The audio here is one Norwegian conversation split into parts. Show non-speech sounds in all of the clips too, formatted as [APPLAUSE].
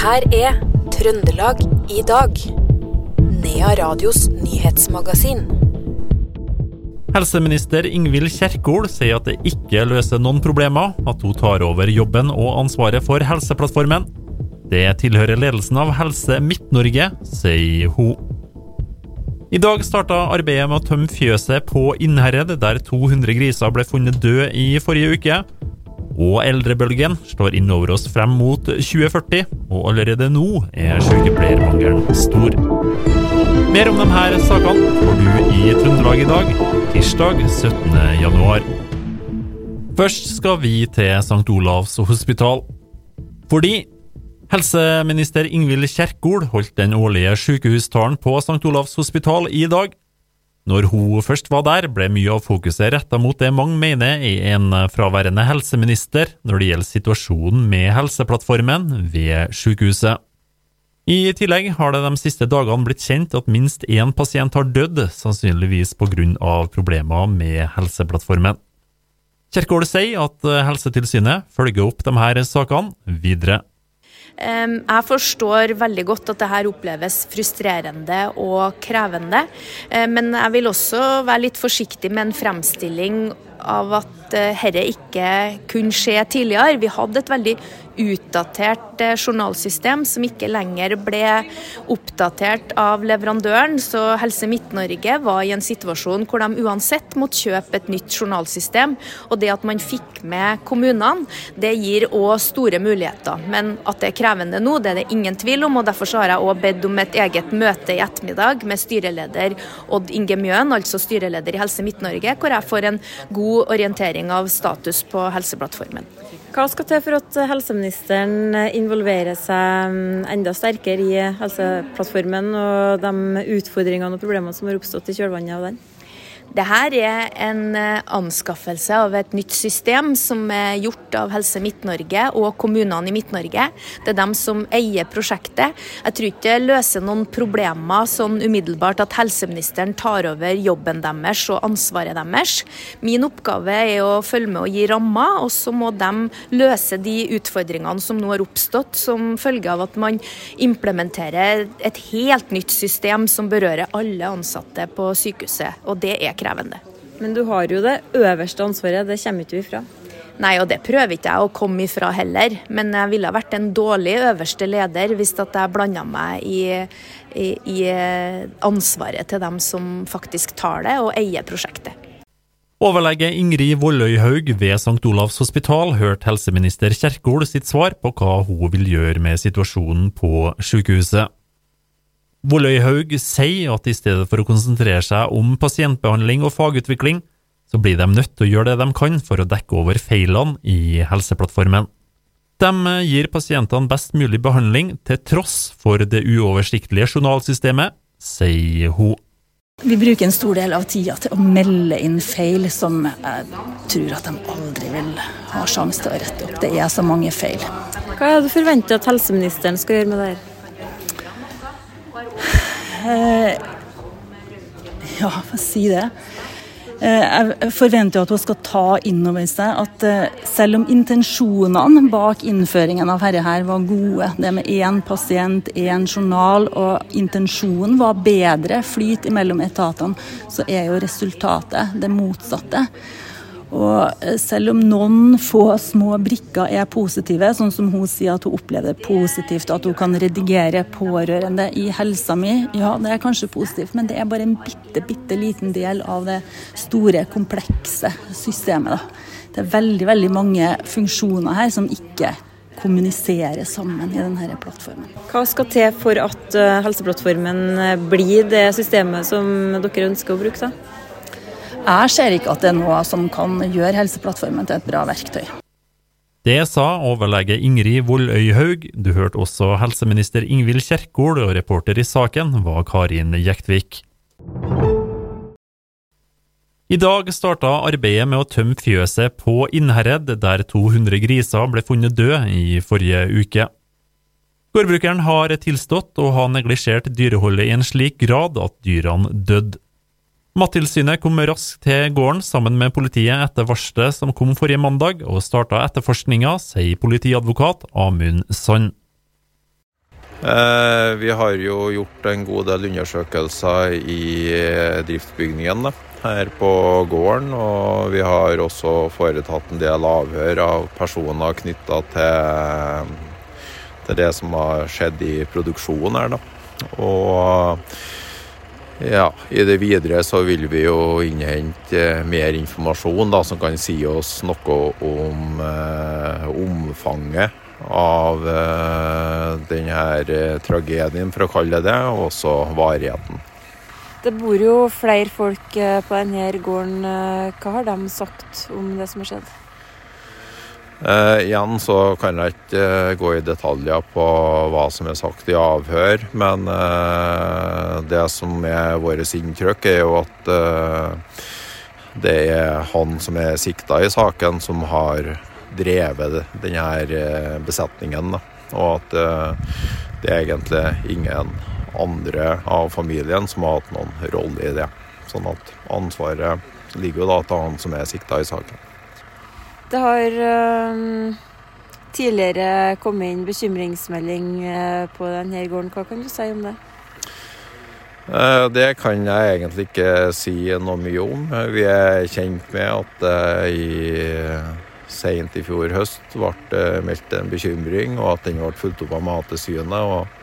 her er Trøndelag i dag. Nea Radios nyhetsmagasin. Helseminister Ingvild Kjerkol sier at det ikke løser noen problemer at hun tar over jobben og ansvaret for Helseplattformen. Det tilhører ledelsen av Helse Midt-Norge, sier hun. I dag starta arbeidet med å tømme fjøset på Innherred, der 200 griser ble funnet døde i forrige uke. Og eldrebølgen står innover oss frem mot 2040, og allerede nå er sykepleiermangelen stor. Mer om disse sakene får du i Trøndelag i dag, tirsdag 17. januar. Først skal vi til St. Olavs hospital. Fordi Helseminister Ingvild Kjerkol holdt den årlige sykehustalen på St. Olavs hospital i dag. Når hun først var der, ble mye av fokuset retta mot det mange mener er en fraværende helseminister når det gjelder situasjonen med Helseplattformen ved sykehuset. I tillegg har det de siste dagene blitt kjent at minst én pasient har dødd, sannsynligvis pga. problemer med Helseplattformen. Kjerkol sier at Helsetilsynet følger opp her sakene videre. Jeg forstår veldig godt at det her oppleves frustrerende og krevende. Eh, men jeg vil også være litt forsiktig med en fremstilling av at dette ikke kunne skje tidligere. Vi hadde et veldig utdatert eh, journalsystem som ikke lenger ble oppdatert av leverandøren. Så Helse Midt-Norge var i en situasjon hvor de uansett måtte kjøpe et nytt journalsystem. Og det at man fikk med kommunene, det gir òg store muligheter. Men at det er krevende nå, det er det ingen tvil om. og Derfor har jeg òg bedt om et eget møte i ettermiddag med styreleder Odd Inge Mjøen, altså styreleder i Helse Midt-Norge, hvor jeg får en god orientering av status på Helseplattformen. Hva skal til for at helseministeren involverer seg mm, enda sterkere i Helseplattformen og de utfordringene og problemene som har oppstått i kjølvannet av den? Dette er en eh, anskaffelse av et nytt system som er gjort av Helse Midt-Norge og kommunene i Midt-Norge. Det er dem som eier prosjektet. Jeg tror ikke det løser noen problemer sånn umiddelbart at helseministeren tar over jobben deres og ansvaret deres. Min oppgave er å følge med og gi rammer, og så må de løse de utfordringene som nå har oppstått som følge av at man implementerer et helt nytt system som berører alle ansatte på sykehuset. og det er krevende. Men du har jo det øverste ansvaret, det kommer ikke vi fra? Nei, og det prøver ikke jeg å komme ifra heller. Men jeg ville vært en dårlig øverste leder hvis at jeg blanda meg i, i, i, ansvaret til dem som faktisk tar det og eier prosjektet. Overlege Ingrid Volløyhaug ved St. Olavs hospital hørte helseminister Kjerkol sitt svar på hva hun vil gjøre med situasjonen på sykehuset. Volløyhaug sier at i stedet for å konsentrere seg om pasientbehandling og fagutvikling, så blir de nødt til å gjøre det de kan for å dekke over feilene i Helseplattformen. De gir pasientene best mulig behandling til tross for det uoversiktlige journalsystemet, sier hun. Vi bruker en stor del av tida til å melde inn feil som jeg tror at de aldri vil ha sjanse til å rette opp. Det er så mange feil. Hva er det du forventer at helseministeren skal gjøre med det her? Eh, ja, [LAUGHS] si det? Eh, jeg forventer at hun skal ta inn over seg at eh, selv om intensjonene bak innføringen av dette her var gode, det med én pasient, én journal, og intensjonen var bedre flyt mellom etatene, så er jo resultatet det motsatte. Og eh, selv om noen få små brikker er positive, sånn som hun sier at hun opplever det positivt, at hun kan redigere pårørende i helsa mi, ja det er kanskje positivt, men det er bare en bitte, bitte liten del av det store, komplekse systemet. Da. Det er veldig, veldig mange funksjoner her som ikke kommuniserer sammen i denne plattformen. Hva skal til for at eh, Helseplattformen blir det systemet som dere ønsker å bruke? da? Jeg ser ikke at det er noe som kan gjøre Helseplattformen til et bra verktøy. Det sa overlege Ingrid Volløyhaug. Du hørte også helseminister Ingvild Kjerkol, og reporter i saken var Karin Jektvik. I dag starta arbeidet med å tømme fjøset på Innherred, der 200 griser ble funnet døde i forrige uke. Gårdbrukeren har tilstått å ha neglisjert dyreholdet i en slik grad at dyrene døde. Mattilsynet kom raskt til gården sammen med politiet etter varselet som kom forrige mandag, og starta etterforskninga, sier politiadvokat Amund Sand. Eh, vi har jo gjort en god del undersøkelser i eh, driftsbygningen her på gården. Og vi har også foretatt en del avhør av personer knytta til, det som har skjedd i produksjonen her. Og ja, i det videre så vil vi jo innhente mer informasjon da, som kan si oss noe om eh, omfanget av eh, denne uh, tragedien, for å kalle det og også varigheten. Det bor jo flere folk uh, på denne gården. Hva har de sagt om det som har skjedd? Igjen så kan jeg ikke gå i detaljer på hva som er sagt i avhør, men det som er vårt inntrykk, er jo at det er han som er sikta i saken, som har drevet denne besetningen. besetningen. Og at eh, det er egentlig ingen andre av familien som har hatt noen rolle i det. Sånn at ansvaret ligger jo da til han som er sikta i saken. Det har øh, tidligere kommet inn bekymringsmelding på denne gården. Hva kan du si om det? Det kan jeg egentlig ikke si noe mye om. Vi er kjent med at i sent i fjor høst ble det meldt en bekymring, og at den ble fulgt opp av Mattilsynet.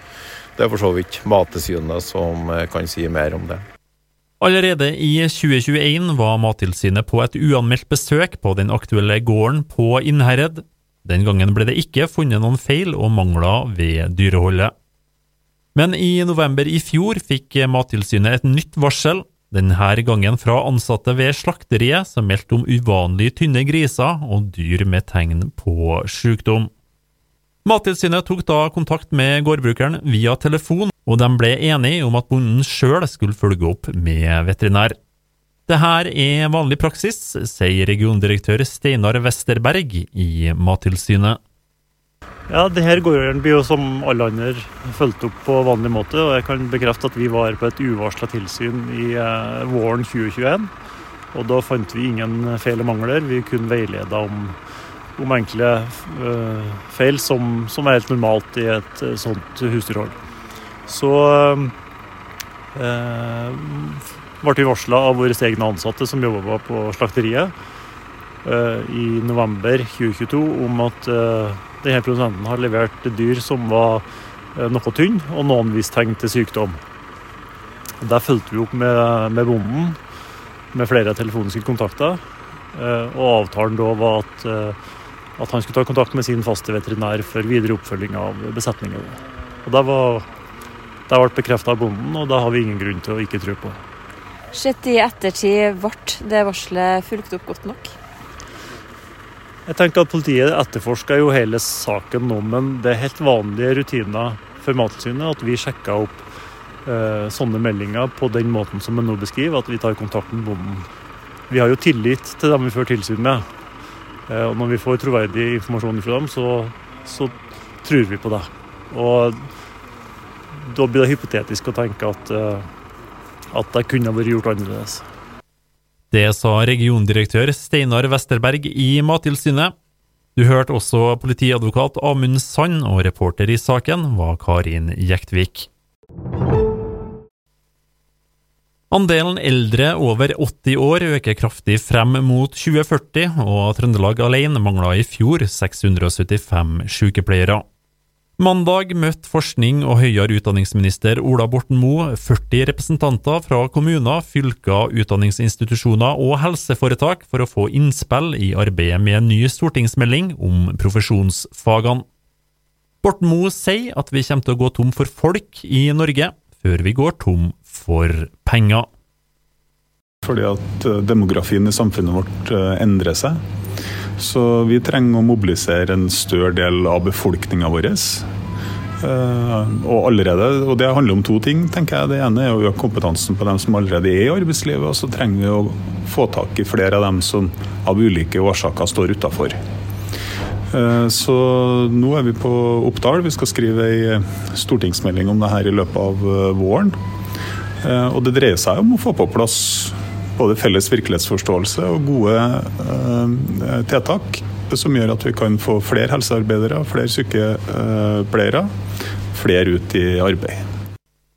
Det er for så vidt Mattilsynet som eh, kan si mer om det. Allerede i 2021 var Mattilsynet på et uanmeldt besøk på den aktuelle gården på Innherred. Den gangen ble det ikke funnet noen feil og mangler ved dyreholdet. Men i november i fjor fikk Mattilsynet et nytt varsel denne gangen fra ansatte ved slakteriet, som meldte om uvanlig tynne griser og dyr med tegn på sykdom. Mattilsynet tok da kontakt med gårdbrukeren via telefon, og de ble enige om at bonden sjøl skulle følge opp med veterinær. Dette er vanlig praksis, sier regiondirektør Steinar Westerberg i Mattilsynet. Ja, denne gården blir jo som alle andre fulgt opp på vanlig måte. og Jeg kan bekrefte at vi var på et uvarsla tilsyn i eh, våren 2021. Og da fant vi ingen feil og mangler. Vi kunne veileda om, om enkle uh, feil som, som, er helt normalt i et uh, sånt husdyrhold. Så eh, ble vi varsla av våre egne ansatte som jobba på slakteriet i november 2022 om at denne produsenten har levert dyr som var eh, noe tynn, og noen viste tegn til sykdom. Der fulgte vi opp med, med bonden med flere telefoniske kontakter. Eh, og avtalen da var at, eh, at, han skulle ta kontakt med sin faste veterinær for videre oppfølging av besetningen. Og Det var, det ble bekrefta av bonden, og det har vi ingen grunn til å ikke tro på. Sett i ettertid, ble det varselet fulgt opp godt nok? Jeg tenker at Politiet etterforsker jo hele saken nå, men det er helt vanlige rutiner for Mattilsynet at vi sjekker opp eh, sånne meldinger på den måten som jeg nå beskriver, at vi tar kontakt med bonden. Vi har jo tillit til dem vi fører tilsyn med. Eh, og når vi får troverdig informasjon fra dem, så, så tror vi på det. Og da blir det hypotetisk å tenke at, eh, at det kunne vært gjort annerledes. Det sa regiondirektør Steinar Westerberg i Mattilsynet. Du hørte også politiadvokat Amund Sand, og reporter i saken var Karin Jektvik. Andelen eldre over 80 år øker kraftig frem mot 2040, og Trøndelag alene mangla i fjor 675 sykepleiere. Mandag møtte forskning- og høyere utdanningsminister Ola Borten Moe 40 representanter fra kommuner, fylker, utdanningsinstitusjoner og helseforetak for å få innspill i arbeidet med en ny stortingsmelding om profesjonsfagene. Borten Moe sier at vi kommer til å gå tom for folk i Norge før vi går tom for penger. Fordi at eh, demografien i samfunnet vårt eh, endrer seg. Så vi trenger å mobilisere en større del av befolkninga vår. Uh, og allerede, og det handler om to ting. tenker jeg. Det ene er å øke kompetansen på dem som allerede er i arbeidslivet. Og så trenger vi å få tak i flere av dem som av ulike årsaker står utafor. Uh, så nå er vi på Oppdal. Vi skal skrive ei stortingsmelding om det her i løpet av våren. Og det dreier seg om å få på plass både felles virkelighetsforståelse og gode eh, tiltak som gjør at vi kan få flere helsearbeidere, flere sykepleiere, flere ut i arbeid.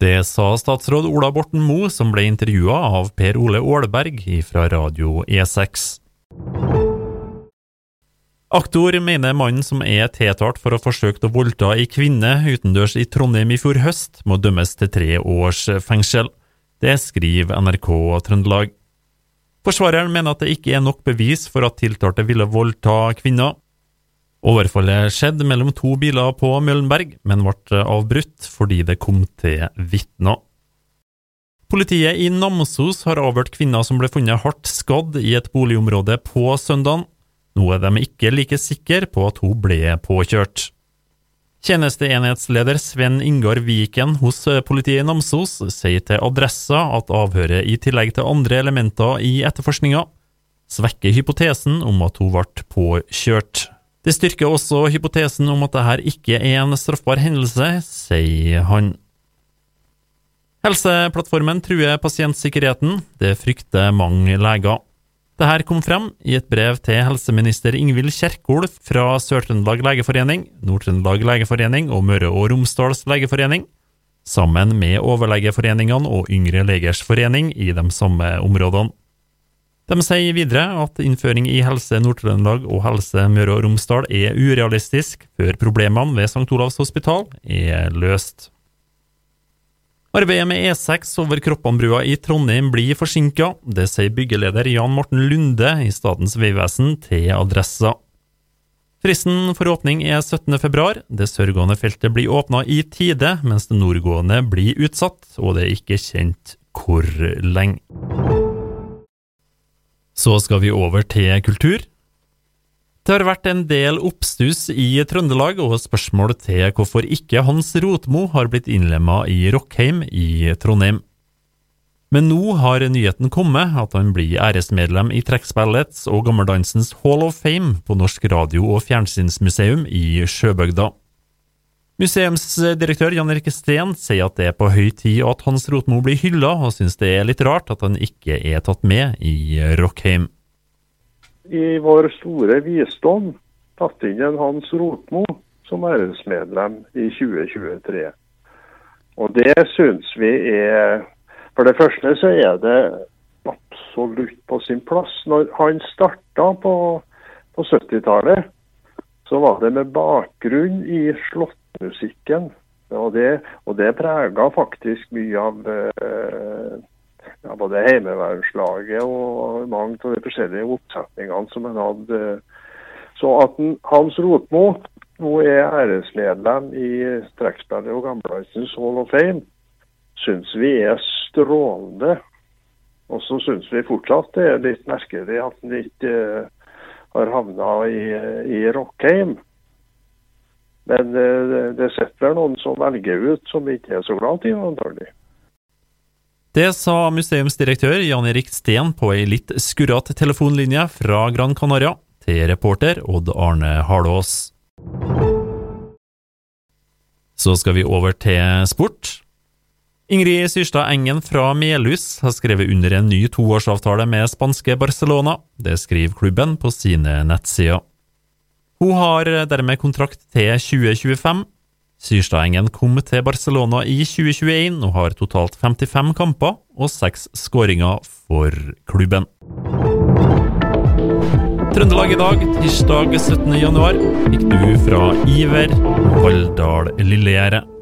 Det sa statsråd Ola Borten Moe, som ble intervjua av Per Ole Ålberg fra Radio E6. Aktor mener mannen som er tiltalt for å ha forsøkt å voldta ei kvinne utendørs i Trondheim i fjor høst, må dømmes til tre års fengsel. Det skriver NRK Trøndelag. Forsvareren mener at det ikke er nok bevis for at tiltalte ville voldta kvinna. Overfallet skjedde mellom to biler på Møllenberg, men ble avbrutt fordi det kom til vitner. Politiet i Namsos har avhørt kvinner som ble funnet hardt skadd i et boligområde på søndagen. Nå er de ikke like sikre på at hun ble påkjørt. Tjenesteenhetsleder Sven Ingar Viken hos politiet i Namsos sier til Adressa at avhøret i tillegg til andre elementer i etterforskninga svekker hypotesen om at hun ble påkjørt. Det styrker også hypotesen om at dette ikke er en straffbar hendelse, sier han. Helseplattformen truer pasientsikkerheten, det frykter mange leger. Dette kom frem i et brev til helseminister Ingvild Kjerkol fra Sør-Trøndelag legeforening, Nord-Trøndelag legeforening og Møre og Romsdals legeforening, sammen med overlegeforeningene og Yngre legers forening i de samme områdene. De sier videre at innføring i Helse Nord-Trøndelag og Helse Møre og Romsdal er urealistisk før problemene ved St. Olavs hospital er løst. Arbeidet med E6 over Kroppanbrua i Trondheim blir forsinka, det sier byggeleder Jan Morten Lunde i Statens vegvesen til Adressa. Fristen for åpning er 17. februar. Det sørgående feltet blir åpna i tide, mens det nordgående blir utsatt, og det er ikke kjent hvor lenge. Så skal vi over til kultur. Det har vært en del oppstuss i Trøndelag og spørsmål til hvorfor ikke Hans Rotmo har blitt innlemma i Rockheim i Trondheim. Men nå har nyheten kommet at han blir æresmedlem i trekkspillets og gammeldansens Hall of Fame på Norsk radio- og fjernsynsmuseum i Sjøbygda. Museumsdirektør Jan Erik Steen sier at det er på høy tid at Hans Rotmo blir hylla, og synes det er litt rart at han ikke er tatt med i Rockheim. I vår store visdom tatt inn en Hans Rotmo som æresmedlem i 2023. Og det syns vi er For det første så er det absolutt på sin plass. Når han starta på, på 70-tallet, så var det med bakgrunn i slåttmusikken. Og det, det prega faktisk mye av eh, ja, både Heimevernslaget og mange av de forskjellige oppsetningene som han hadde. Så at den, Hans Rotmo nå er æresmedlem i trekkspillet og Gamlehansens Hall of Fame, syns vi er strålende. Og så syns vi fortsatt det er litt merkelig at han ikke uh, har havna i, i Rockheim. Men uh, det sitter noen som velger ut som ikke er så glad i ham, antagelig. Det sa museumsdirektør Jan Erik Steen på ei litt skurrete telefonlinje fra Gran Canaria til reporter Odd Arne Harlås. Så skal vi over til sport. Ingrid Syrstad Engen fra Melhus har skrevet under en ny toårsavtale med spanske Barcelona. Det skriver klubben på sine nettsider. Hun har dermed kontrakt til 2025. Syrstad Engen kom til Barcelona i 2021 og har totalt 55 kamper og seks skåringer for klubben. Trøndelag i dag, tirsdag 17. januar, fikk du fra Iver Valldal Lillegjerdet.